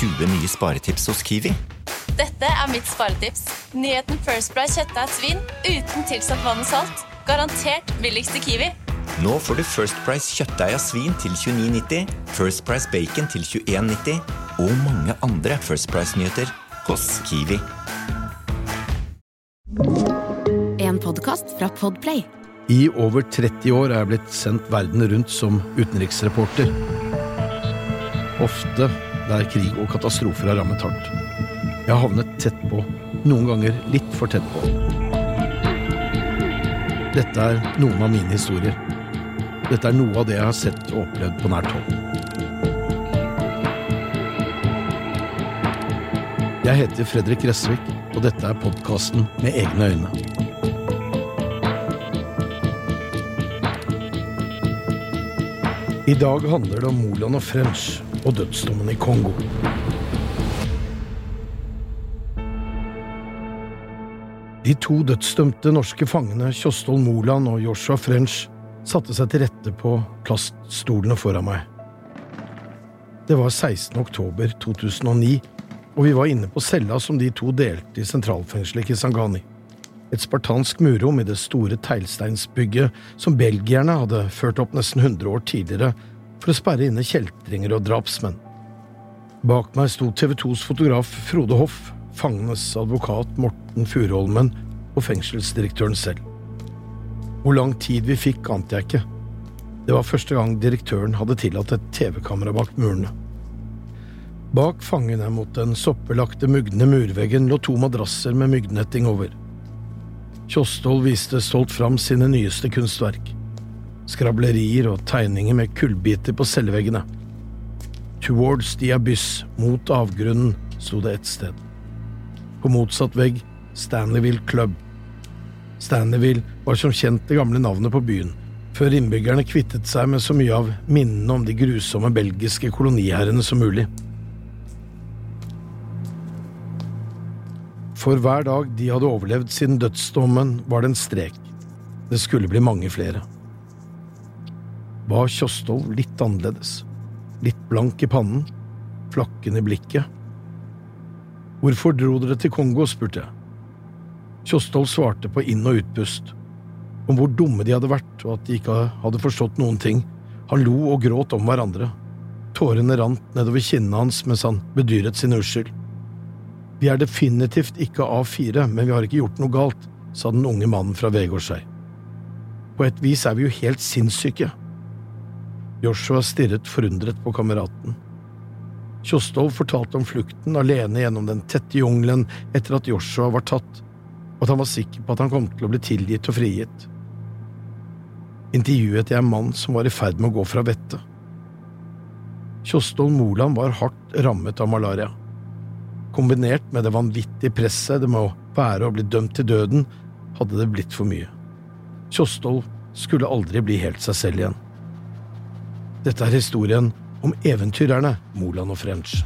20 nye sparetips hos Kiwi. Dette er mitt sparetips. Nyheten First Price kjøttdeig svin uten tilsatt vann og salt. Garantert billigst i Kiwi. Nå får du First Price kjøttdeig av svin til 29,90, First Price bacon til 21,90 og mange andre First Price-nyheter hos Kiwi. En podkast fra Podplay. I over 30 år er jeg blitt sendt verden rundt som utenriksreporter. Ofte der krig og katastrofer har rammet hardt. Jeg har havnet tett på, noen ganger litt for tett på. Dette er noen av mine historier. Dette er noe av det jeg har sett og opplevd på nært hold. Jeg heter Fredrik Gressvik, og dette er podkasten Med egne øyne. I dag handler det om Moland og French og dødsdommen i Kongo. De to dødsdømte norske fangene Kjostol Moland og Joshua French satte seg til rette på plaststolene foran meg. Det var 16. oktober 2009, og vi var inne på cella som de to delte i sentralfengselet Kisangani. Et spartansk murrom i det store teglsteinsbygget som belgierne hadde ført opp nesten 100 år tidligere for å sperre inne kjeltringer og drapsmenn. Bak meg sto TV 2s fotograf Frode Hoff, fangenes advokat Morten Furuholmen og fengselsdirektøren selv. Hvor lang tid vi fikk, ante jeg ikke. Det var første gang direktøren hadde tillatt et TV-kamera bak murene. Bak fangene mot den soppelagte, mugne murveggen lå to madrasser med myggnetting over. Kjostol viste stolt fram sine nyeste kunstverk. Skrablerier og tegninger med kullbiter på celleveggene. Towards the abyss, mot avgrunnen, sto det ett sted. På motsatt vegg Stanleyville Club. Stanleyville var som kjent det gamle navnet på byen, før innbyggerne kvittet seg med så mye av minnene om de grusomme belgiske koloniherrene som mulig. For hver dag de hadde overlevd siden dødsdommen, var det en strek. Det skulle bli mange flere. Var Kjostov litt annerledes? Litt blank i pannen? Flakken i blikket? Hvorfor dro dere til Kongo, spurte jeg. Kjostov svarte på inn- og utpust. Om hvor dumme de hadde vært, og at de ikke hadde forstått noen ting. Han lo og gråt om hverandre. Tårene rant nedover kinnene hans mens han bedyret sin uskyld. Vi er definitivt ikke A4, men vi har ikke gjort noe galt, sa den unge mannen fra Vegårshei. På et vis er vi jo helt sinnssyke. Joshua stirret forundret på kameraten. Kjostol fortalte om flukten alene gjennom den tette jungelen etter at Joshua var tatt, og at han var sikker på at han kom til å bli tilgitt og frigitt. Intervjuet jeg en mann som var i ferd med å gå fra vettet. Kjostol Moland var hardt rammet av malaria. Kombinert med det vanvittige presset det må være å bli dømt til døden, hadde det blitt for mye. Kjostol skulle aldri bli helt seg selv igjen. Dette er historien om eventyrerne Moland og French.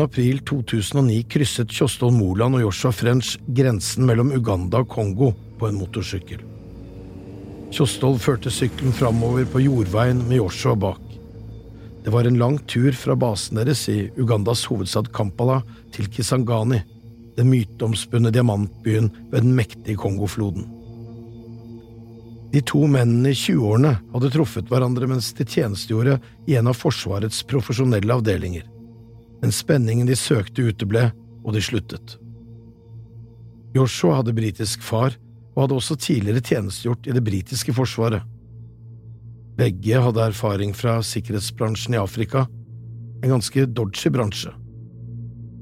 april 2009 krysset Kjostol Moland og Joshua French grensen mellom Uganda og Kongo på en motorsykkel. Kjostol førte sykkelen framover på jordveien med Joshua bak. Det var en lang tur fra basen deres i Ugandas hovedstad Kampala til Kisangani, den myteomspunne diamantbyen ved den mektige Kongofloden. De to mennene i 20-årene hadde truffet hverandre mens de tjenestegjorde i en av Forsvarets profesjonelle avdelinger. Men spenningen de søkte, uteble, og de sluttet. Joshua hadde britisk far og hadde også tidligere tjenestegjort i det britiske forsvaret. Begge hadde erfaring fra sikkerhetsbransjen i Afrika, en ganske dodgy bransje.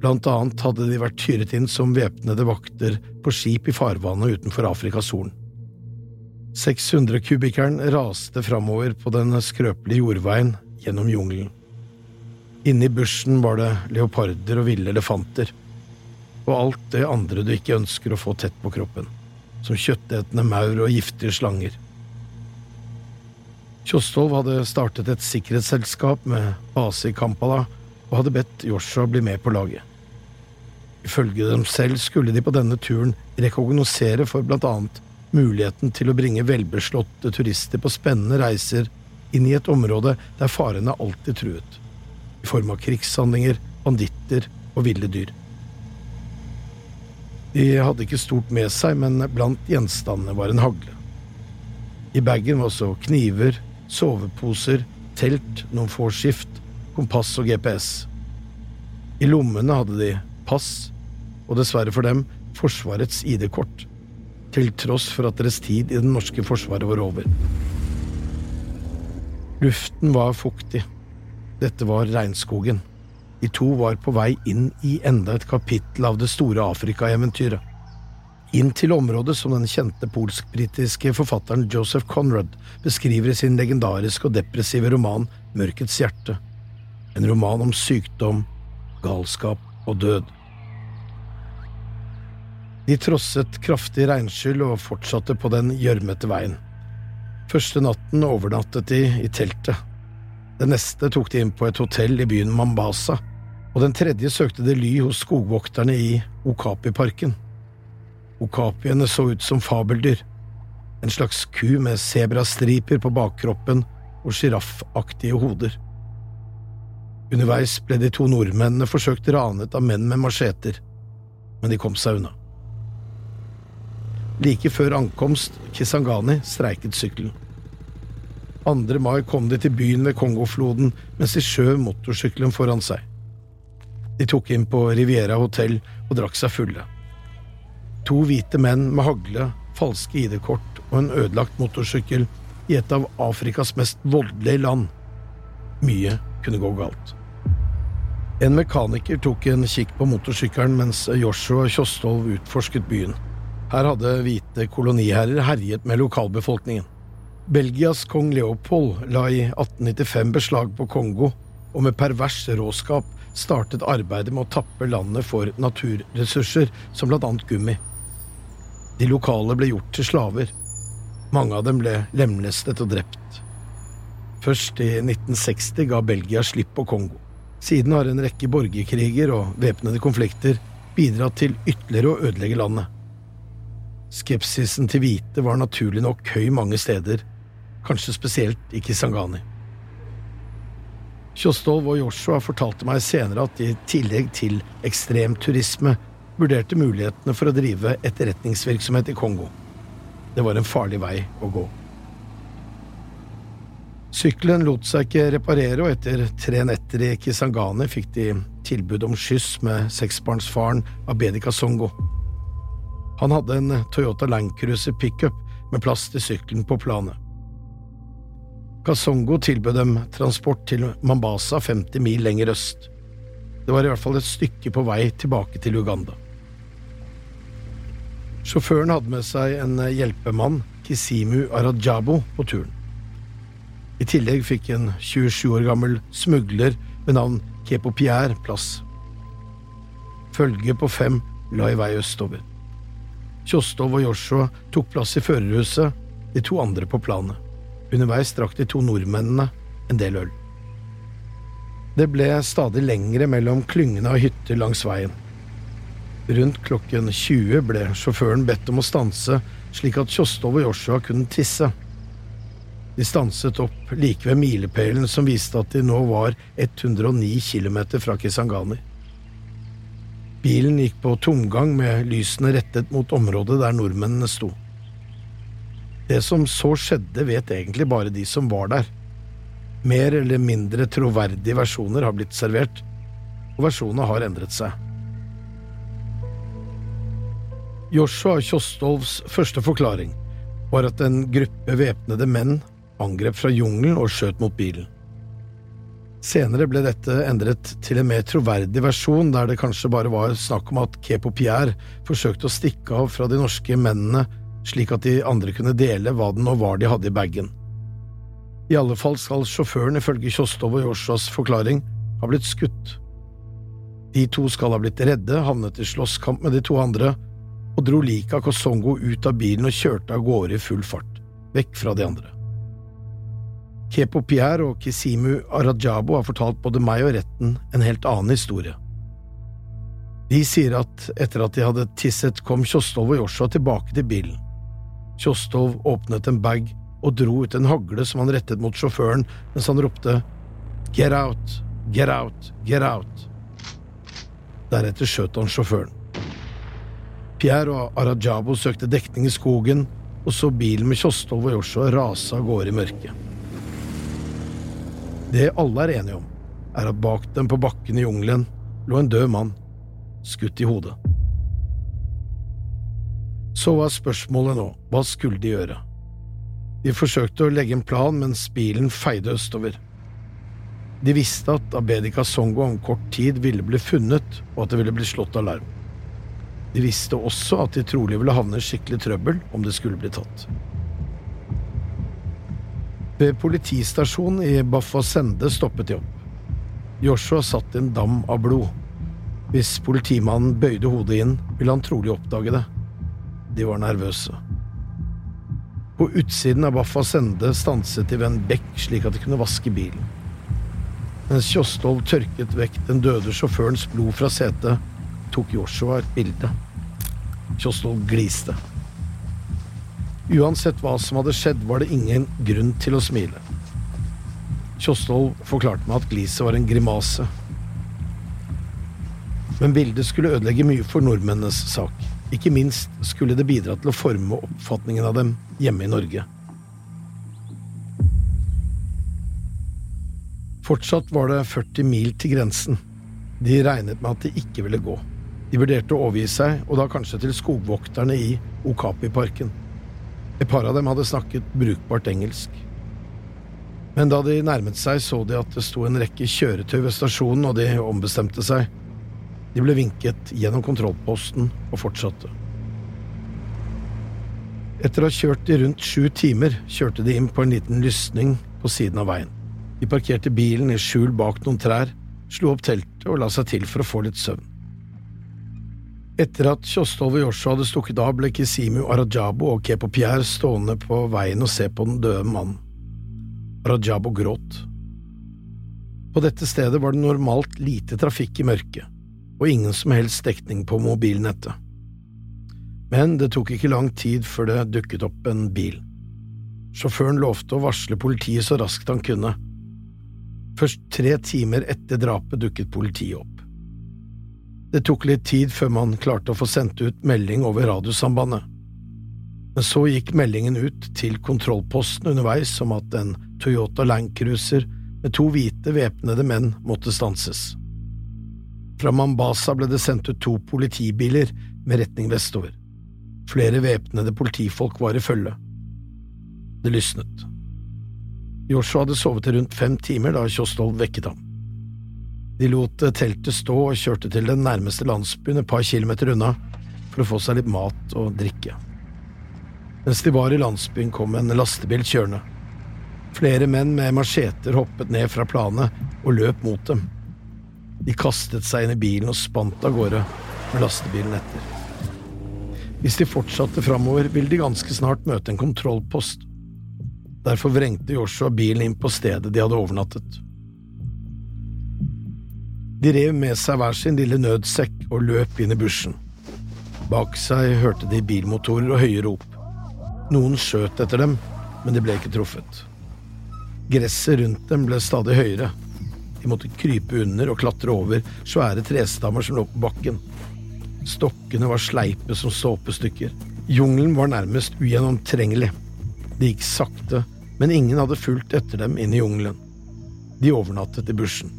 Blant annet hadde de vært hyret inn som væpnede vakter på skip i farvannet utenfor Afrikas Horn. 600-kubikkeren raste framover på den skrøpelige jordveien gjennom jungelen. Inne i bushen var det leoparder og ville elefanter, og alt det andre du ikke ønsker å få tett på kroppen, som kjøttetende maur og giftige slanger. Kjostolv hadde startet et sikkerhetsselskap med base i Kampala og hadde bedt Joshua bli med på laget. Ifølge dem selv skulle de på denne turen rekognosere for annet muligheten til å bringe velbeslåtte turister på spennende reiser inn i et område der farene alltid truet, i form av krigshandlinger, banditter og ville dyr. De hadde ikke stort med seg, men blant gjenstandene var en hagle. I bagen var også kniver, soveposer, telt, noen få skift, kompass og GPS. I lommene hadde de pass, og dessverre for dem Forsvarets ID-kort, til tross for at deres tid i det norske forsvaret var over. Luften var fuktig. Dette var regnskogen. De to var på vei inn i enda et kapittel av det store Afrika-eventyret. Inn til området som den kjente polsk-britiske forfatteren Joseph Conrad beskriver i sin legendariske og depressive roman Mørkets hjerte. En roman om sykdom, galskap og død. De trosset kraftig regnskyll og fortsatte på den gjørmete veien. Første natten overnattet de i teltet. Den neste tok de inn på et hotell i byen Mambasa, og den tredje søkte de ly hos skogvokterne i Okapi-parken. Okapiene så ut som fabeldyr, en slags ku med sebrastriper på bakkroppen og sjiraffaktige hoder. Underveis ble de to nordmennene forsøkt ranet av menn med macheter, men de kom seg unna. Like før ankomst Kisangani streiket sykkelen. 2. mai kom de til byen ved Kongofloden mens de skjøv motorsykkelen foran seg. De tok inn på Riviera hotell og drakk seg fulle. To hvite menn med hagle, falske ID-kort og en ødelagt motorsykkel i et av Afrikas mest voldelige land. Mye kunne gå galt. En mekaniker tok en kikk på motorsykkelen mens Joshua Kjostolv utforsket byen. Her hadde hvite koloniherrer herjet med lokalbefolkningen. Belgias kong Leopold la i 1895 beslag på Kongo, og med pervers råskap startet arbeidet med å tappe landet for naturressurser, som annet gummi. De lokale ble gjort til slaver. Mange av dem ble lemlestet og drept. Først i 1960 ga Belgia slipp på Kongo. Siden har en rekke borgerkriger og væpnede konflikter bidratt til ytterligere å ødelegge landet. Skepsisen til hvite var naturlig nok høy mange steder, kanskje spesielt i Kisangani. Kjostolv og Joshua fortalte meg senere at de i tillegg til ekstrem turisme vurderte mulighetene for å drive etterretningsvirksomhet i Kongo. Det var en farlig vei å gå. Sykkelen lot seg ikke reparere, og etter tre netter i Kisangani fikk de tilbud om skyss med seksbarnsfaren Abedika Songo. Han hadde en Toyota Landcruiser pickup med plass til sykkelen på planet. Kasongo tilbød dem transport til Mambasa 50 mil lenger øst. Det var i hvert fall et stykke på vei tilbake til Uganda. Sjåføren hadde med seg en hjelpemann, Kisimu Arajabo, på turen. I tillegg fikk en 27 år gammel smugler ved navn Kepo Pierre plass. Følget på fem la i vei østover. Kjostov og Joshua tok plass i førerhuset, de to andre på planet. Underveis drakk de to nordmennene en del øl. Det ble stadig lengre mellom klyngene av hytter langs veien. Rundt klokken 20 ble sjåføren bedt om å stanse, slik at Kjostov og Joshua kunne tisse. De stanset opp like ved milepælen som viste at de nå var 109 km fra Kisangani. Bilen gikk på tomgang med lysene rettet mot området der nordmennene sto. Det som så skjedde, vet egentlig bare de som var der. Mer eller mindre troverdige versjoner har blitt servert, og versjonene har endret seg. Joshua Kjostolvs første forklaring var at en gruppe væpnede menn angrep fra jungelen og skjøt mot bilen. Senere ble dette endret til en mer troverdig versjon, der det kanskje bare var snakk om at Kepo Pierre forsøkte å stikke av fra de norske mennene slik at de andre kunne dele hva det nå var de hadde i bagen. I alle fall skal sjåføren ifølge Kjostov og Joshuas forklaring ha blitt skutt. De to skal ha blitt redde, havnet i slåsskamp med de to andre, og dro liket av Kosongo ut av bilen og kjørte av gårde i full fart, vekk fra de andre. Kepo Pierre og Kisimu Arajabo har fortalt både meg og retten en helt annen historie. De sier at etter at de hadde tisset, kom Kjostov og Joshua tilbake til bilen. Kjostov åpnet en bag og dro ut en hagle som han rettet mot sjåføren mens han ropte Get out, get out, get out. Deretter skjøt han sjåføren. Pierre og Arajabo søkte dekning i skogen og så bilen med Kjostov og Joshua rase av gårde i mørket. Det alle er enige om, er at bak dem på bakken i jungelen lå en død mann, skutt i hodet. Så var spørsmålet nå, hva skulle de gjøre? De forsøkte å legge en plan mens bilen feide østover. De visste at Abedika Songo om kort tid ville bli funnet, og at det ville bli slått alarm. De visste også at de trolig ville havne i skikkelig trøbbel om det skulle bli tatt. Ved politistasjonen i Bafosende stoppet de opp. Joshua satt i en dam av blod. Hvis politimannen bøyde hodet inn, ville han trolig oppdage det. De var nervøse. På utsiden av Baffa Sende stanset de ved en bekk slik at de kunne vaske bilen. Mens Kjostol tørket vekk den døde sjåførens blod fra setet, tok Joshua et bilde. Kjostol gliste. Uansett hva som hadde skjedd, var det ingen grunn til å smile. Kjostolv forklarte meg at gliset var en grimase. Men bildet skulle ødelegge mye for nordmennenes sak. Ikke minst skulle det bidra til å forme oppfatningen av dem hjemme i Norge. Fortsatt var det 40 mil til grensen. De regnet med at de ikke ville gå. De vurderte å overgi seg, og da kanskje til skogvokterne i Okapi-parken. Et par av dem hadde snakket brukbart engelsk. Men da de nærmet seg, så de at det sto en rekke kjøretøy ved stasjonen, og de ombestemte seg. De ble vinket gjennom kontrollposten og fortsatte. Etter å ha kjørt i rundt sju timer kjørte de inn på en liten lysning på siden av veien. De parkerte bilen i skjul bak noen trær, slo opp teltet og la seg til for å få litt søvn. Etter at Kjostolv og Joshua hadde stukket av, ble Kisimu Arajabo og Kepo Pierre stående på veien og se på den døde mannen. Arajabo gråt. På dette stedet var det normalt lite trafikk i mørket og ingen som helst dekning på mobilnettet. Men det tok ikke lang tid før det dukket opp en bil. Sjåføren lovte å varsle politiet så raskt han kunne. Først tre timer etter drapet dukket politiet opp. Det tok litt tid før man klarte å få sendt ut melding over radiosambandet. Men så gikk meldingen ut til kontrollposten underveis om at en Toyota Landcruiser med to hvite væpnede menn måtte stanses. Fra Mambasa ble det sendt ut to politibiler med retning vestover. Flere væpnede politifolk var i følge. Det lysnet. Joshua hadde sovet i rundt fem timer da Kjostolv vekket ham. De lot teltet stå og kjørte til den nærmeste landsbyen et par kilometer unna for å få seg litt mat og drikke. Mens de var i landsbyen, kom en lastebil kjørende. Flere menn med macheter hoppet ned fra planet og løp mot dem. De kastet seg inn i bilen og spant av gårde med lastebilen etter. Hvis de fortsatte framover, ville de ganske snart møte en kontrollpost. Derfor vrengte Joshua bilen inn på stedet de hadde overnattet. De rev med seg hver sin lille nødsekk og løp inn i bushen. Bak seg hørte de bilmotorer og høye rop. Noen skjøt etter dem, men de ble ikke truffet. Gresset rundt dem ble stadig høyere, de måtte krype under og klatre over svære trestammer som lå på bakken. Stokkene var sleipe som såpestykker. Jungelen var nærmest ugjennomtrengelig. Det gikk sakte, men ingen hadde fulgt etter dem inn i jungelen. De overnattet i bushen.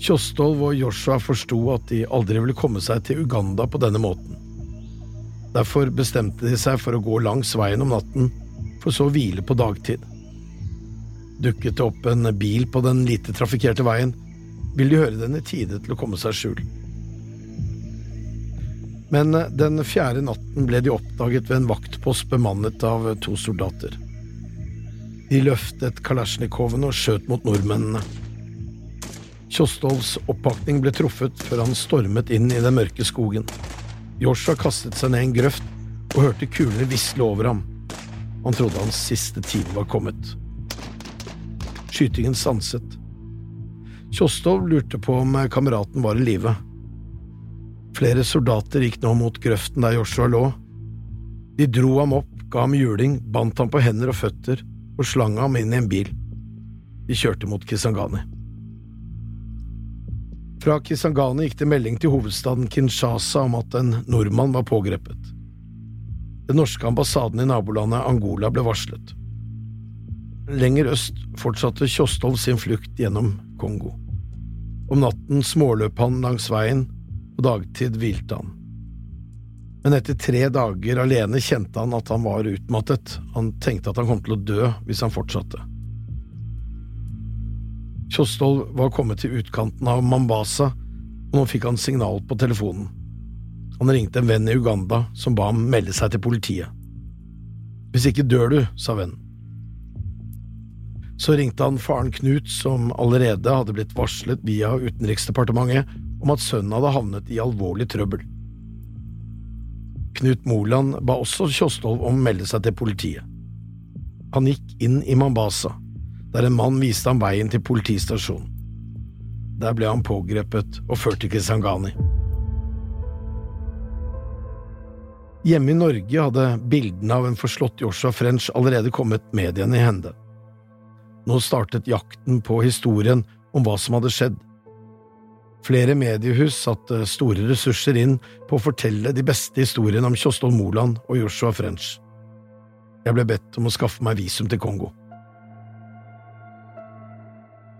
Kjostolv og Joshua forsto at de aldri ville komme seg til Uganda på denne måten. Derfor bestemte de seg for å gå langs veien om natten, for så å hvile på dagtid. Dukket det opp en bil på den lite trafikkerte veien, ville de høre den i tide til å komme seg skjul. Men eh, den fjerde natten ble de oppdaget ved en vaktpost bemannet av to soldater. De løftet kalasjnikovene og skjøt mot nordmennene. Kjostolvs oppakning ble truffet før han stormet inn i den mørke skogen. Joshua kastet seg ned en grøft og hørte kulene visle over ham. Han trodde hans siste time var kommet. Skytingen sanset. Kjostov lurte på om kameraten var i live. Flere soldater gikk nå mot grøften der Joshua lå. De dro ham opp, ga ham juling, bandt ham på hender og føtter og slang ham inn i en bil. De kjørte mot Kisangani. Fra Kisangani gikk det melding til hovedstaden Kinshasa om at en nordmann var pågrepet. Den norske ambassaden i nabolandet Angola ble varslet. Lenger øst fortsatte Kjostolv sin flukt gjennom Kongo. Om natten småløp han langs veien, på dagtid hvilte han. Men etter tre dager alene kjente han at han var utmattet, han tenkte at han kom til å dø hvis han fortsatte. Kjostolv var kommet til utkanten av Mambasa, og nå fikk han signal på telefonen. Han ringte en venn i Uganda som ba ham melde seg til politiet. Hvis ikke dør du, sa vennen. Så ringte han faren Knut, som allerede hadde blitt varslet via Utenriksdepartementet om at sønnen hadde havnet i alvorlig trøbbel. Knut Moland ba også Kjostolv om å melde seg til politiet. Han gikk inn i Mambasa der en mann viste ham veien til politistasjonen. Der ble han pågrepet og ført til Kisangani. Hjemme i Norge hadde bildene av en forslått Joshua French allerede kommet mediene i hende. Nå startet jakten på historien om hva som hadde skjedd. Flere mediehus satte store ressurser inn på å fortelle de beste historiene om Kjostol Moland og Joshua French. Jeg ble bedt om å skaffe meg visum til Kongo.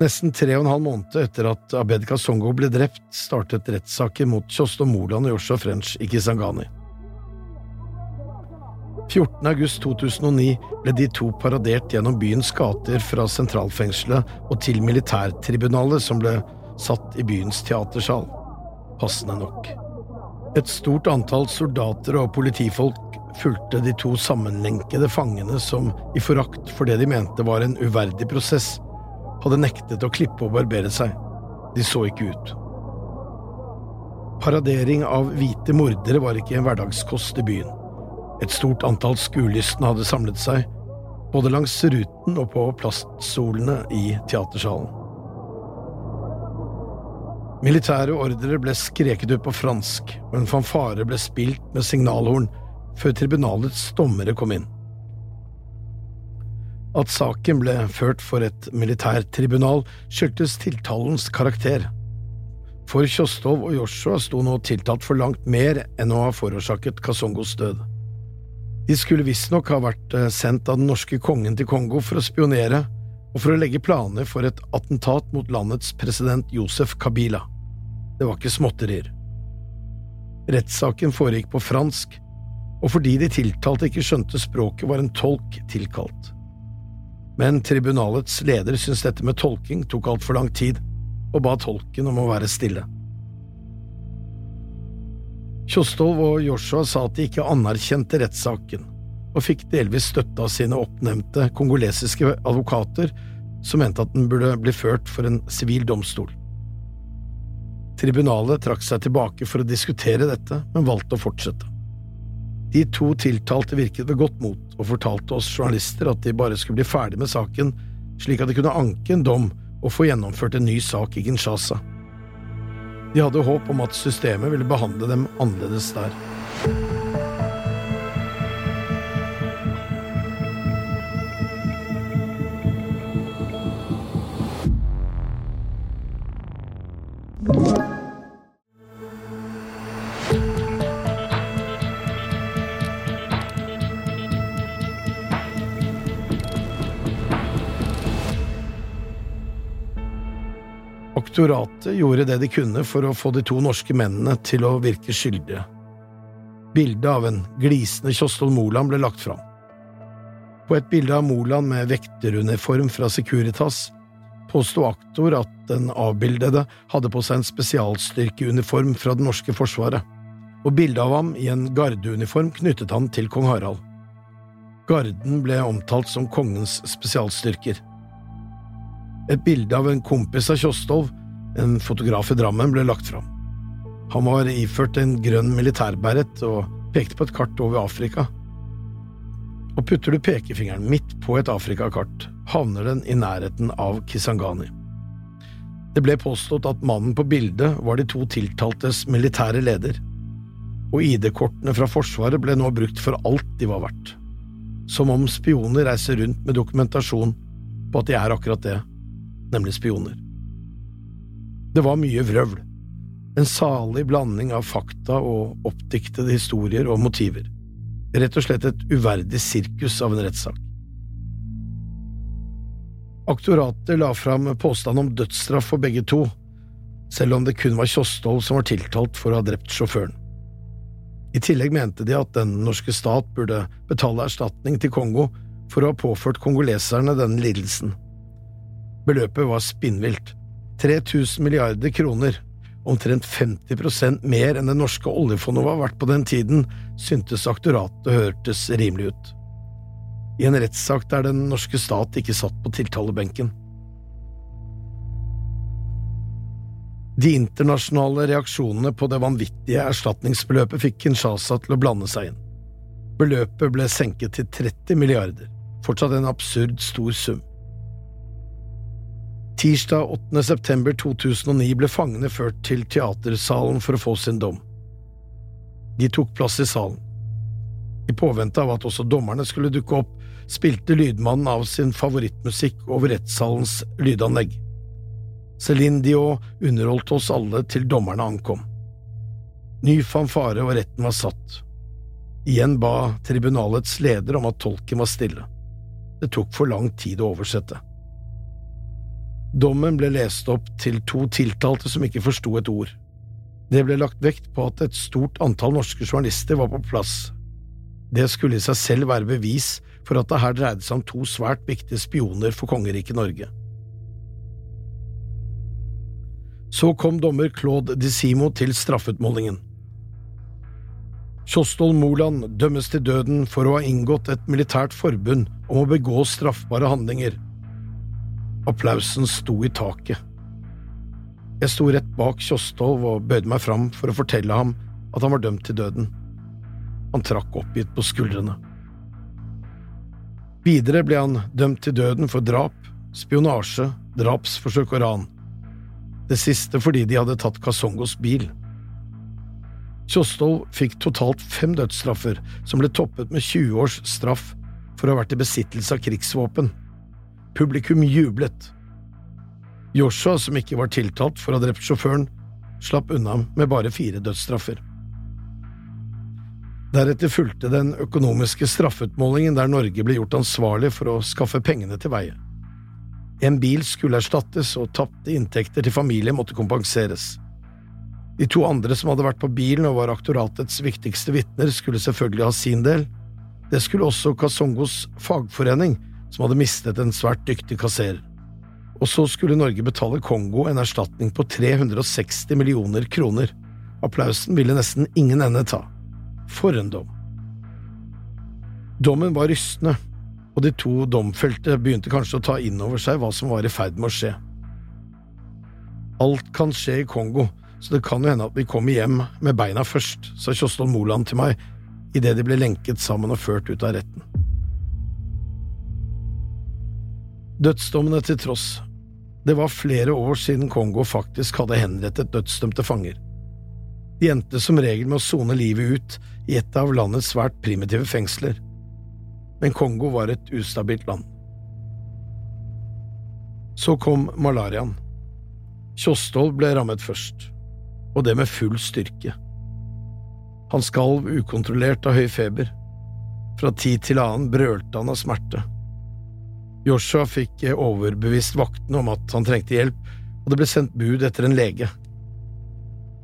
Nesten tre og en halv måned etter at Abed Kasongo ble drept, startet rettssaker mot Kjosto Moland og Joshua French i Kisangani. 14. august 2009 ble de to paradert gjennom byens gater fra sentralfengselet og til militærtribunalet som ble satt i byens teatersal. Passende nok. Et stort antall soldater og politifolk fulgte de to sammenlenkede fangene som, i forakt for det de mente var en uverdig prosess, hadde nektet å klippe og barbere seg. De så ikke ut. Paradering av hvite mordere var ikke en hverdagskost i byen. Et stort antall skuelystne hadde samlet seg, både langs ruten og på plastsolene i teatersalen. Militære ordre ble skreket ut på fransk, og en fanfare ble spilt med signalhorn før tribunalets dommere kom inn. At saken ble ført for et militærtribunal, skyldtes tiltalens karakter. For Kjostov og Joshua sto nå tiltalt for langt mer enn å ha forårsaket Kasongos død. De skulle visstnok ha vært eh, sendt av den norske kongen til Kongo for å spionere og for å legge planer for et attentat mot landets president Josef Kabila. Det var ikke småtterier. Rettssaken foregikk på fransk, og fordi de tiltalte ikke skjønte språket, var en tolk tilkalt men tribunalets leder syntes dette med tolking tok altfor lang tid, og ba tolken om å være stille. Kjostolv og Joshua sa at de ikke anerkjente rettssaken, og fikk delvis støtte av sine oppnevnte kongolesiske advokater, som mente at den burde bli ført for en sivil domstol. Tribunalet trakk seg tilbake for å diskutere dette, men valgte å fortsette. De to tiltalte virket ved godt mot og fortalte oss journalister at de bare skulle bli ferdig med saken, slik at de kunne anke en dom og få gjennomført en ny sak i Kinshasa. De hadde håp om at systemet ville behandle dem annerledes der. Aktoratet gjorde det de kunne for å få de to norske mennene til å virke skyldige. Bildet av en glisende Kjostol Moland ble lagt fram. På et bilde av Moland med vekteruniform fra Securitas påsto aktor at den avbildede hadde på seg en spesialstyrkeuniform fra det norske forsvaret, og bildet av ham i en gardeuniform knyttet han til kong Harald. Garden ble omtalt som kongens spesialstyrker. Et bilde av en kompis av Kjostolv en fotograf i Drammen ble lagt fram. Han var iført en grønn militærberet og pekte på et kart over Afrika. Og putter du pekefingeren midt på et Afrikakart, havner den i nærheten av Kisangani. Det ble påstått at mannen på bildet var de to tiltaltes militære leder. og ID-kortene fra Forsvaret ble nå brukt for alt de var verdt. Som om spioner reiser rundt med dokumentasjon på at de er akkurat det, nemlig spioner. Det var mye vrøvl, en salig blanding av fakta og oppdiktede historier og motiver. Rett og slett et uverdig sirkus av en rettssak. Aktoratet la fram påstand om dødsstraff for begge to, selv om det kun var Kjostolv som var tiltalt for å ha drept sjåføren. I tillegg mente de at den norske stat burde betale erstatning til Kongo for å ha påført kongoleserne denne lidelsen. Beløpet var spinnvilt. 3000 milliarder kroner, omtrent 50% mer enn det norske oljefondet var verdt på den tiden, syntes aktoratet hørtes rimelig ut. I en rettssak der den norske stat ikke satt på tiltalebenken. De internasjonale reaksjonene på det vanvittige erstatningsbeløpet fikk Kinshasa til å blande seg inn. Beløpet ble senket til 30 milliarder, fortsatt en absurd stor sum. Tirsdag 8. september 2009 ble fangene ført til teatersalen for å få sin dom. De tok plass i salen. I påvente av at også dommerne skulle dukke opp, spilte lydmannen av sin favorittmusikk over rettssalens lydanlegg. Céline Dion underholdt oss alle til dommerne ankom. Ny fanfare og retten var satt. Igjen ba tribunalets leder om at tolken var stille. Det tok for lang tid å oversette. Dommen ble lest opp til to tiltalte som ikke forsto et ord. Det ble lagt vekt på at et stort antall norske journalister var på plass. Det skulle i seg selv være bevis for at det her dreide seg om to svært viktige spioner for kongeriket Norge. Så kom dommer Claude Dissimo til straffutmålingen. Kjostol Moland dømmes til døden for å ha inngått et militært forbund om å begå straffbare handlinger. Applausen sto i taket. Jeg sto rett bak Kjostolv og bøyde meg fram for å fortelle ham at han var dømt til døden. Han trakk oppgitt på skuldrene. Videre ble han dømt til døden for drap, spionasje, drapsforsøk og ran det siste fordi de hadde tatt Kasongos bil. Kjostolv fikk totalt fem dødsstraffer, som ble toppet med 20 års straff for å ha vært i besittelse av krigsvåpen. Publikum jublet. Joshua, som ikke var tiltalt for å ha drept sjåføren, slapp unna med bare fire dødsstraffer. Deretter fulgte den økonomiske straffeutmålingen der Norge ble gjort ansvarlig for å skaffe pengene til veie. En bil skulle erstattes, og tapte inntekter til familien måtte kompenseres. De to andre som hadde vært på bilen og var aktoratets viktigste vitner, skulle selvfølgelig ha sin del. Det skulle også Kasongos fagforening, som hadde mistet en svært dyktig kasserer. Og så skulle Norge betale Kongo en erstatning på 360 millioner kroner. Applausen ville nesten ingen ende ta. For en dom! Dommen var rystende og de to domfelte begynte kanskje å ta inn over seg hva som var i ferd med å skje. Alt kan skje i Kongo, så det kan jo hende at vi kommer hjem med beina først, sa Kjostol Moland til meg idet de ble lenket sammen og ført ut av retten. Dødsdommene til tross, det var flere år siden Kongo faktisk hadde henrettet dødsdømte fanger. De endte som regel med å sone livet ut i et av landets svært primitive fengsler men Kongo var et ustabilt land. Så kom malariaen. Kjostolv ble rammet først, og det med full styrke. Han skalv ukontrollert av høy feber. Fra tid til annen brølte han av smerte. Joshua fikk overbevist vaktene om at han trengte hjelp, og det ble sendt bud etter en lege.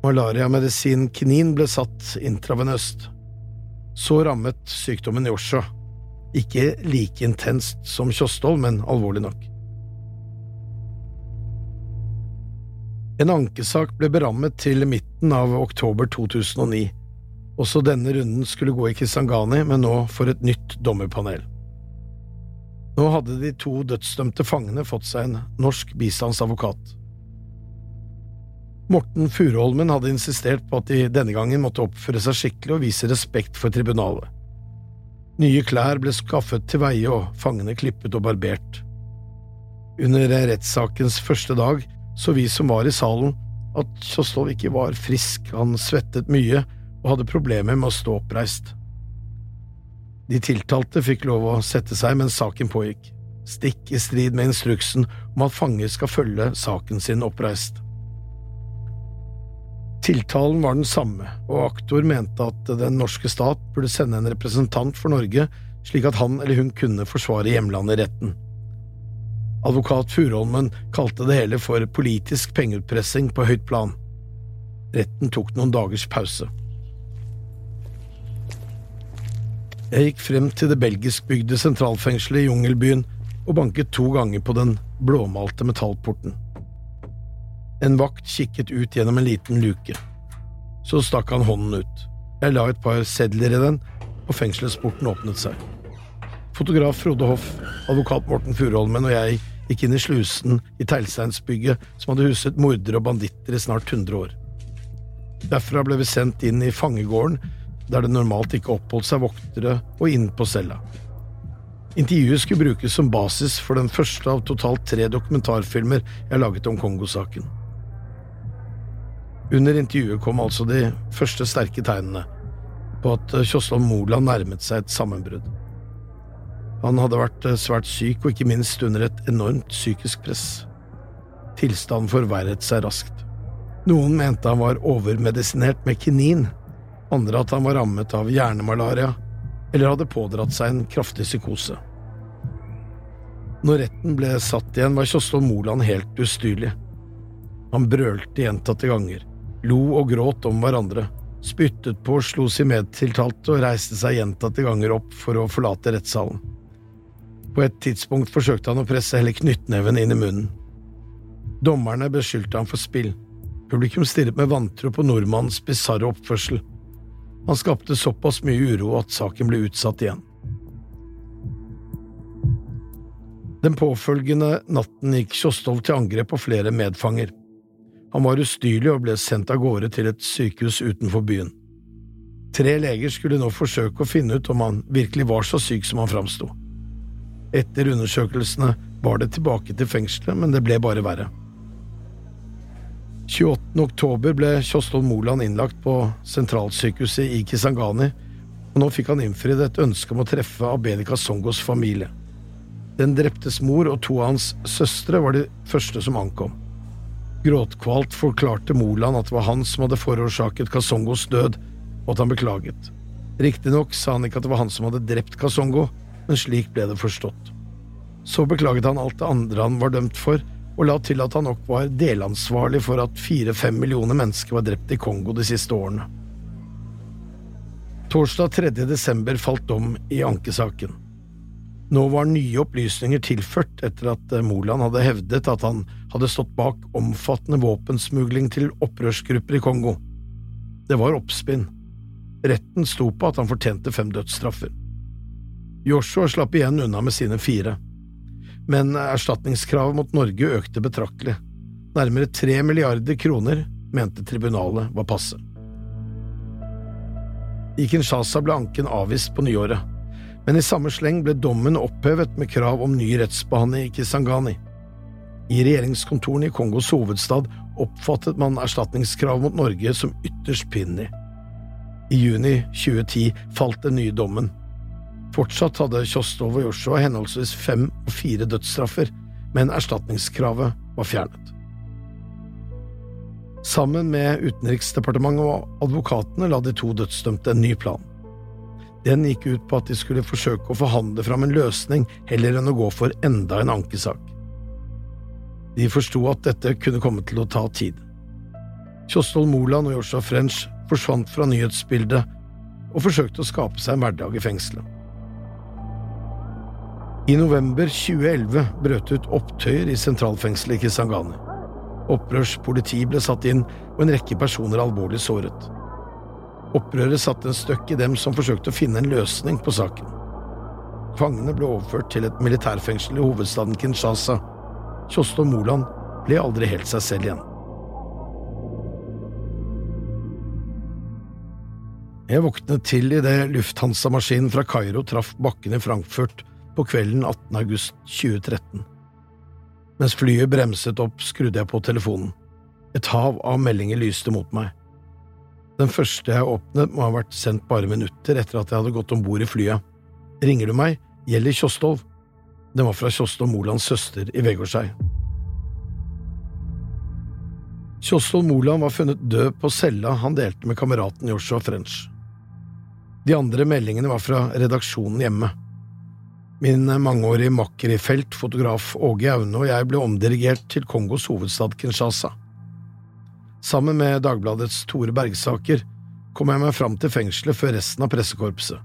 Malariamedisin kinin ble satt intravenøst. Så rammet sykdommen Joshua. Ikke like intenst som Kjostol, men alvorlig nok. En ankesak ble berammet til midten av oktober 2009. Også denne runden skulle gå i Kisangani, men nå for et nytt dommerpanel. Nå hadde de to dødsdømte fangene fått seg en norsk bistandsadvokat. Morten Furuholmen hadde insistert på at de denne gangen måtte oppføre seg skikkelig og vise respekt for tribunalet. Nye klær ble skaffet til veie og fangene klippet og barbert. Under rettssakens første dag så vi som var i salen, at Kjostolv ikke var frisk, han svettet mye og hadde problemer med å stå oppreist. De tiltalte fikk lov å sette seg mens saken pågikk, stikk i strid med instruksen om at fanger skal følge saken sin oppreist. Tiltalen var den samme, og aktor mente at den norske stat burde sende en representant for Norge slik at han eller hun kunne forsvare hjemlandet i retten. Advokat Furuholmen kalte det hele for politisk pengeutpressing på høyt plan. Retten tok noen dagers pause. Jeg gikk frem til det belgiskbygde sentralfengselet i Jungelbyen og banket to ganger på den blåmalte metallporten. En vakt kikket ut gjennom en liten luke. Så stakk han hånden ut. Jeg la et par sedler i den, og fengselsporten åpnet seg. Fotograf Frode Hoff, advokat Morten Furuholmen og jeg gikk inn i slusen i teglsteinsbygget som hadde huset mordere og banditter i snart 100 år. Derfra ble vi sendt inn i fangegården der det normalt ikke oppholdt seg voktere, og inn på cella. Intervjuet skulle brukes som basis for den første av totalt tre dokumentarfilmer jeg laget om Kongo-saken. Under intervjuet kom altså de første sterke tegnene på at Kjosland Moland nærmet seg et sammenbrudd. Han hadde vært svært syk og ikke minst under et enormt psykisk press. Tilstanden forverret seg raskt. Noen mente han var overmedisinert med kinin, andre at han var rammet av hjernemalaria eller hadde pådratt seg en kraftig psykose. Når retten ble satt igjen, var Kjostol Moland helt ustyrlig. Han brølte gjentatte ganger, lo og gråt om hverandre, spyttet på, slo sin medtiltalte og reiste seg gjentatte ganger opp for å forlate rettssalen. På et tidspunkt forsøkte han å presse hele knyttneven inn i munnen. Dommerne beskyldte ham for spill. Publikum stirret med vantro på nordmannens bisarre oppførsel. Han skapte såpass mye uro at saken ble utsatt igjen. Den påfølgende natten gikk Kjostolv til angrep på flere medfanger. Han var ustyrlig og ble sendt av gårde til et sykehus utenfor byen. Tre leger skulle nå forsøke å finne ut om han virkelig var så syk som han framsto. Etter undersøkelsene var det tilbake til fengselet, men det ble bare verre. 28. oktober ble Kjostol Moland innlagt på sentralsykehuset i Kisangani, og nå fikk han innfridd et ønske om å treffe Abedika Songos familie. Den dreptes mor og to av hans søstre var de første som ankom. Gråtkvalt forklarte Moland at det var han som hadde forårsaket Kasongos død, og at han beklaget. Riktignok sa han ikke at det var han som hadde drept Kasongo, men slik ble det forstått. Så beklaget han alt det andre han var dømt for, og la til at han nok var delansvarlig for at fire–fem millioner mennesker var drept i Kongo de siste årene. Torsdag 3. desember falt dom i ankesaken. Nå var nye opplysninger tilført etter at Moland hadde hevdet at han hadde stått bak omfattende våpensmugling til opprørsgrupper i Kongo. Det var oppspinn. Retten sto på at han fortjente fem dødsstraffer. Joshua slapp igjen unna med sine fire men erstatningskravet mot Norge økte betraktelig. Nærmere tre milliarder kroner mente tribunalet var passe. I Kinshasa ble anken avvist på nyåret, men i samme sleng ble dommen opphevet med krav om ny rettsbehandling i Kisangani. I regjeringskontorene i Kongos hovedstad oppfattet man erstatningskravet mot Norge som ytterst pinlig. I juni 2010 falt den nye dommen, Fortsatt hadde Kjostov og Joshua henholdsvis fem og fire dødsstraffer, men erstatningskravet var fjernet. Sammen med Utenriksdepartementet og advokatene la de to dødsdømte en ny plan. Den gikk ut på at de skulle forsøke å forhandle fram en løsning heller enn å gå for enda en ankesak. De forsto at dette kunne komme til å ta tid. Kjostol Moland og Joshua French forsvant fra nyhetsbildet og forsøkte å skape seg en hverdag i fengselet. I november 2011 brøt ut opptøyer i sentralfengselet i Kisangani. Opprørspoliti ble satt inn, og en rekke personer alvorlig såret. Opprøret satte en støkk i dem som forsøkte å finne en løsning på saken. Fangene ble overført til et militærfengsel i hovedstaden Kinshasa. Kjosto Moland ble aldri helt seg selv igjen. Jeg våknet til idet Lufthansa-maskinen fra Kairo traff bakken i Frankfurt på kvelden 18. august 2013. Mens flyet bremset opp, skrudde jeg på telefonen. Et hav av meldinger lyste mot meg. Den første jeg åpnet, må ha vært sendt bare minutter etter at jeg hadde gått om bord i flyet. Ringer du meg? Gjelder Kjostolv. Den var fra Kjostolv Molands søster i Vegårshei. Kjostolv Moland var funnet død på cella han delte med kameraten Joshua French. De andre meldingene var fra redaksjonen hjemme. Min mangeårige makker i felt, fotograf Åge Aune og jeg ble omdirigert til Kongos hovedstad Kinshasa. Sammen med Dagbladets Tore Bergsaker kom jeg meg fram til fengselet før resten av pressekorpset.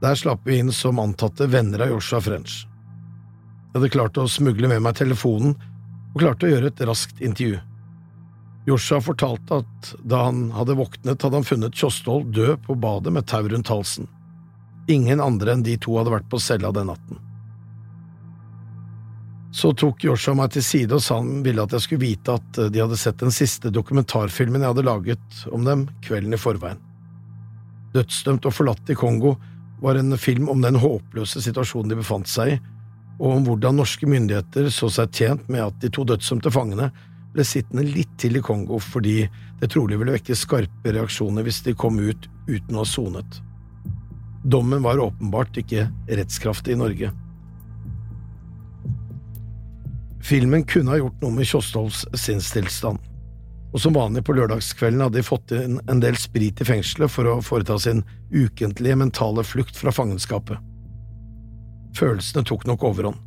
Der slapp vi inn som antatte venner av Joshua French. Jeg hadde klart å smugle med meg telefonen og klarte å gjøre et raskt intervju. Joshua fortalte at da han hadde våknet, hadde han funnet Kjosthold død på badet med tau rundt halsen. Ingen andre enn de to hadde vært på cella den natten. Så tok Joshua meg til side og sa han ville at jeg skulle vite at de hadde sett den siste dokumentarfilmen jeg hadde laget om dem kvelden i forveien. Dødsdømt og forlatt i Kongo var en film om den håpløse situasjonen de befant seg i, og om hvordan norske myndigheter så seg tjent med at de to dødsdømte fangene ble sittende litt til i Kongo fordi det trolig ville vekke skarpe reaksjoner hvis de kom ut uten å ha sonet. Dommen var åpenbart ikke rettskraftig i Norge. Filmen kunne ha gjort noe med Kjostolvs sinnstilstand, og som vanlig på lørdagskvelden hadde de fått inn en del sprit i fengselet for å foreta sin ukentlige mentale flukt fra fangenskapet. Følelsene tok nok overhånd.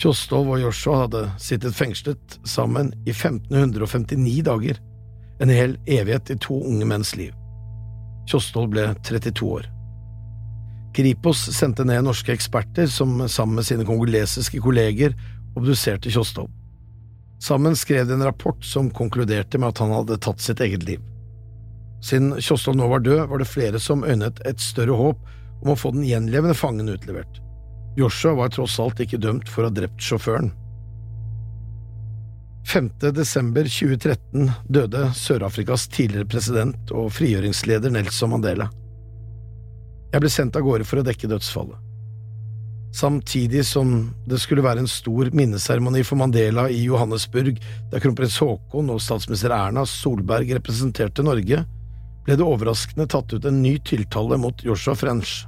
Kjostolv og Joshua hadde sittet fengslet sammen i 1559 dager, en hel evighet i to unge menns liv. Kjostolv ble 32 år. Kripos sendte ned norske eksperter som sammen med sine kongolesiske kolleger obduserte Tjostov. Sammen skrev de en rapport som konkluderte med at han hadde tatt sitt eget liv. Siden Tjostov nå var død, var det flere som øynet et større håp om å få den gjenlevende fangen utlevert. Joshua var tross alt ikke dømt for å ha drept sjåføren. 5. desember 2013 døde Sør-Afrikas tidligere president og frigjøringsleder Nelson Mandela. Jeg ble sendt av gårde for å dekke dødsfallet. Samtidig som det skulle være en stor minneseremoni for Mandela i Johannesburg, der kronprins Haakon og statsminister Erna Solberg representerte Norge, ble det overraskende tatt ut en ny tiltale mot Joshua French.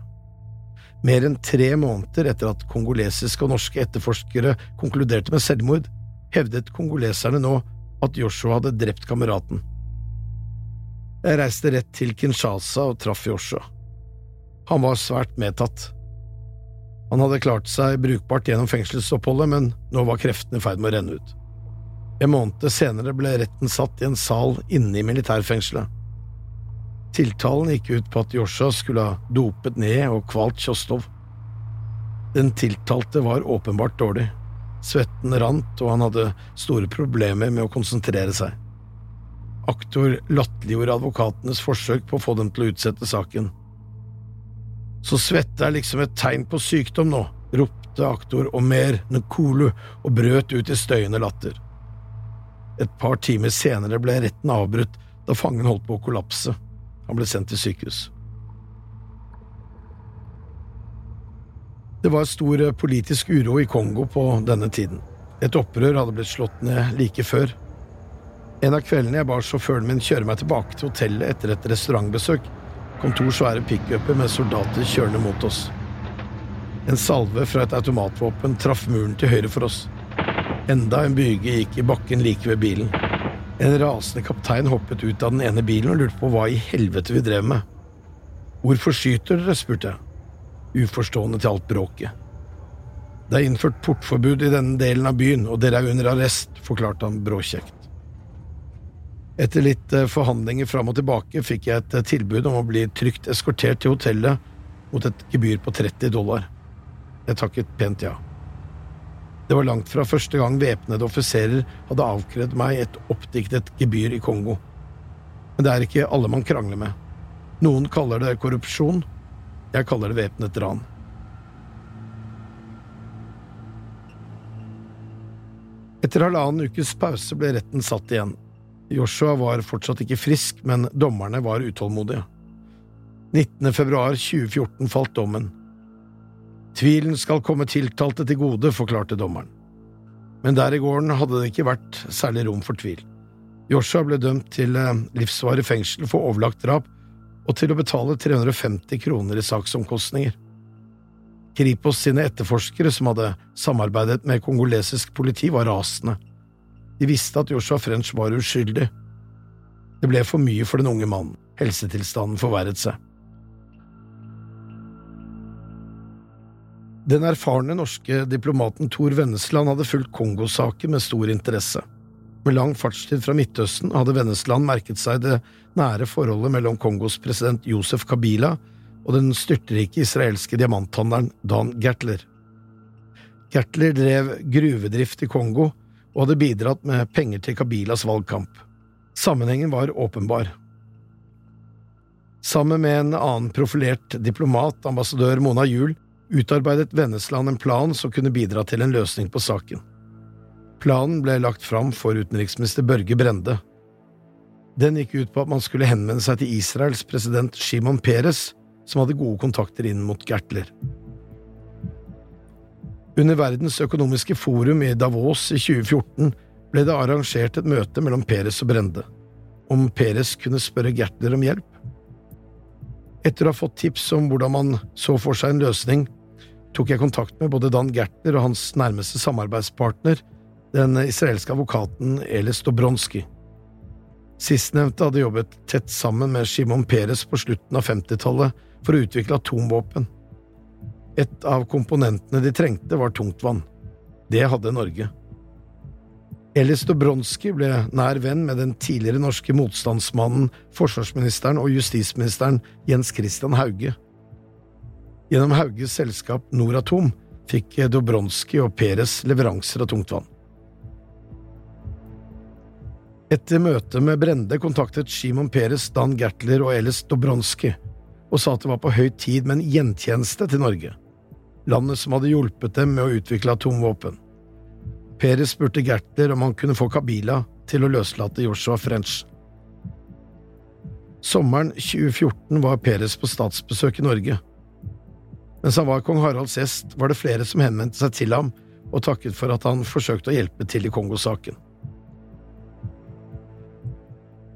Mer enn tre måneder etter at kongolesiske og norske etterforskere konkluderte med selvmord, hevdet kongoleserne nå at Joshua hadde drept kameraten. Jeg reiste rett til Kinshasa og traff Joshua. Han var svært medtatt. Han hadde klart seg brukbart gjennom fengselsoppholdet, men nå var kreftene i ferd med å renne ut. En måned senere ble retten satt i en sal inne i militærfengselet. Tiltalen gikk ut på at Joshua skulle ha dopet ned og kvalt Kjostov. Den tiltalte var åpenbart dårlig. Svetten rant, og han hadde store problemer med å konsentrere seg. Aktor latterliggjorde advokatenes forsøk på å få dem til å utsette saken. Så svette er liksom et tegn på sykdom nå, ropte aktor Omer Nkulu og brøt ut i støyende latter. Et par timer senere ble retten avbrutt da fangen holdt på å kollapse. Han ble sendt til sykehus. Det var stor politisk uro i Kongo på denne tiden. Et opprør hadde blitt slått ned like før. En av kveldene jeg ba sjåføren min kjøre meg tilbake til hotellet etter et restaurantbesøk, kom to svære pickuper med soldater kjørende mot oss. En salve fra et automatvåpen traff muren til høyre for oss. Enda en byge gikk i bakken like ved bilen. En rasende kaptein hoppet ut av den ene bilen og lurte på hva i helvete vi drev med. Hvorfor skyter dere? spurte jeg, uforstående til alt bråket. Det er innført portforbud i denne delen av byen, og dere er under arrest, forklarte han bråkjekt. Etter litt eh, forhandlinger fram og tilbake fikk jeg et eh, tilbud om å bli trygt eskortert til hotellet mot et gebyr på 30 dollar. Jeg takket pent ja. Det var langt fra første gang væpnede offiserer hadde avkrevd meg et oppdiktet gebyr i Kongo. Men det er ikke alle man krangler med. Noen kaller det korrupsjon, jeg kaller det væpnet ran. Etter halvannen ukes pause ble retten satt igjen. Joshua var fortsatt ikke frisk, men dommerne var utålmodige. 19. februar 2014 falt dommen. Tvilen skal komme tiltalte til gode, forklarte dommeren. Men der i gården hadde det ikke vært særlig rom for tvil. Joshua ble dømt til eh, livsvarig fengsel for overlagt drap og til å betale 350 kroner i saksomkostninger. Kripos sine etterforskere, som hadde samarbeidet med kongolesisk politi, var rasende. De visste at Joshua French var uskyldig. Det ble for mye for den unge mannen. Helsetilstanden forverret seg. Den erfarne norske diplomaten Tor Vennesland hadde fulgt Kongo-saken med stor interesse. Med lang fartstid fra Midtøsten hadde Vennesland merket seg det nære forholdet mellom Kongos president Josef Kabila og den styrtrike israelske diamanthandleren Dan Gertler. Gertler drev gruvedrift i Kongo og hadde bidratt med penger til Kabilas valgkamp. Sammenhengen var åpenbar. Sammen med en annen profilert diplomat, ambassadør Mona Juel, utarbeidet Vennesland en plan som kunne bidra til en løsning på saken. Planen ble lagt fram for utenriksminister Børge Brende. Den gikk ut på at man skulle henvende seg til Israels president Shimon Peres, som hadde gode kontakter inn mot Gertler. Under Verdens økonomiske forum i Davos i 2014 ble det arrangert et møte mellom Peres og Brende, om Peres kunne spørre Gertler om hjelp. Etter å ha fått tips om hvordan man så for seg en løsning, tok jeg kontakt med både Dan Gertler og hans nærmeste samarbeidspartner, den israelske advokaten Elis Dobronski. Sistnevnte hadde jobbet tett sammen med Shimon Peres på slutten av 50-tallet for å utvikle atomvåpen. Et av komponentene de trengte, var tungtvann. Det hadde Norge. Elis Dobronski ble nær venn med den tidligere norske motstandsmannen, forsvarsministeren og justisministeren Jens Christian Hauge. Gjennom Hauges selskap Noratom fikk Dobronski og Peres leveranser av tungtvann. Etter møtet med Brende kontaktet Shimon Peres Dan Gertler og Elis Dobronski og sa at det var på høy tid med en gjentjeneste til Norge, landet som hadde hjulpet dem med å utvikle atomvåpen. Peres spurte Gertler om han kunne få Kabila til å løslate Joshua French. Sommeren 2014 var Peres på statsbesøk i Norge. Mens han var kong Haralds gjest, var det flere som henvendte seg til ham og takket for at han forsøkte å hjelpe til i Kongo-saken.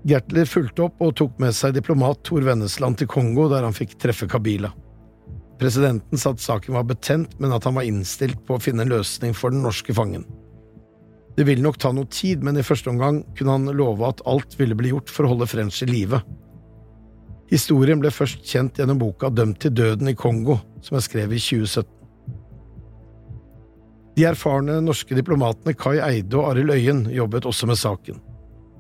Gertler fulgte opp og tok med seg diplomat Tor Vennesland til Kongo, der han fikk treffe Kabila. Presidenten sa at saken var betent, men at han var innstilt på å finne en løsning for den norske fangen. Det ville nok ta noe tid, men i første omgang kunne han love at alt ville bli gjort for å holde French i live. Historien ble først kjent gjennom boka Dømt til døden i Kongo, som er skrevet i 2017. De erfarne norske diplomatene Kai Eide og Arild Øyen jobbet også med saken.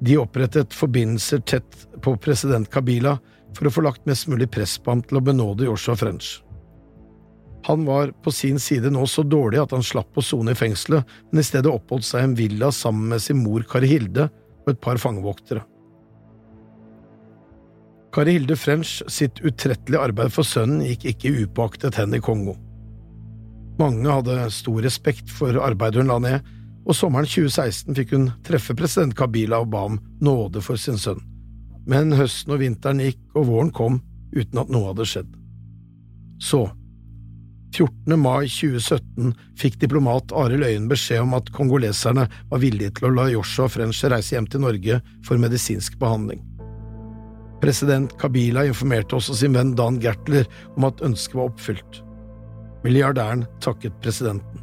De opprettet forbindelser tett på president Kabila for å få lagt mest mulig press på ham til å benåde Joshua French. Han var på sin side nå så dårlig at han slapp å sone i fengselet, men i stedet oppholdt seg i en villa sammen med sin mor Kari Hilde og et par fangevoktere. Kari Hilde French sitt utrettelige arbeid for sønnen gikk ikke upåaktet hen i Kongo. Mange hadde stor respekt for arbeidet hun la ned, og sommeren 2016 fikk hun treffe president Kabila og ba om nåde for sin sønn. Men høsten og vinteren gikk, og våren kom uten at noe hadde skjedd. Så, 14. mai 2017 fikk diplomat Arild Øyen beskjed om at kongoleserne var villige til å la Joshua French reise hjem til Norge for medisinsk behandling. President Kabila informerte også sin venn Dan Gertler om at ønsket var oppfylt. Milliardæren takket presidenten.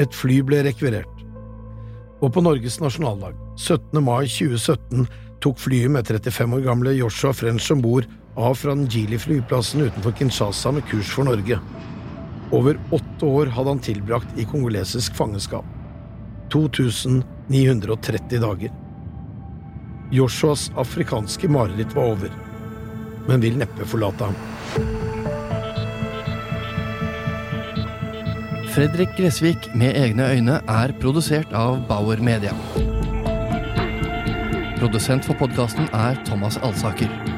Et fly ble rekvirert. Og på Norges nasjonaldag, 17. mai 2017, tok flyet med 35 år gamle Joshua French om bord av fra Njili-flyplassen utenfor Kinshasa med kurs for Norge. Over åtte år hadde han tilbrakt i kongolesisk fangenskap. 2930 dager. Joshuas afrikanske mareritt var over, men vil neppe forlate ham. Fredrik Gressvik med egne øyne er produsert av Bauer Media. Produsent for podkasten er Thomas Alsaker.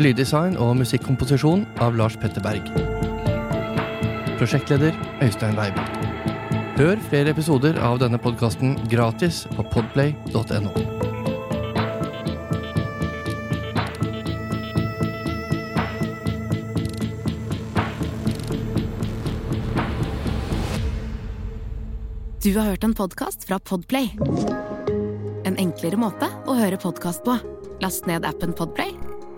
Lyddesign og musikkomposisjon av Lars Petter Berg. Prosjektleder Øystein Weibe. Hør flere episoder av denne podkasten gratis på podplay.no. Du har hørt en podkast fra Podplay. en enklere måte å høre podkast på. Last ned appen Podplay,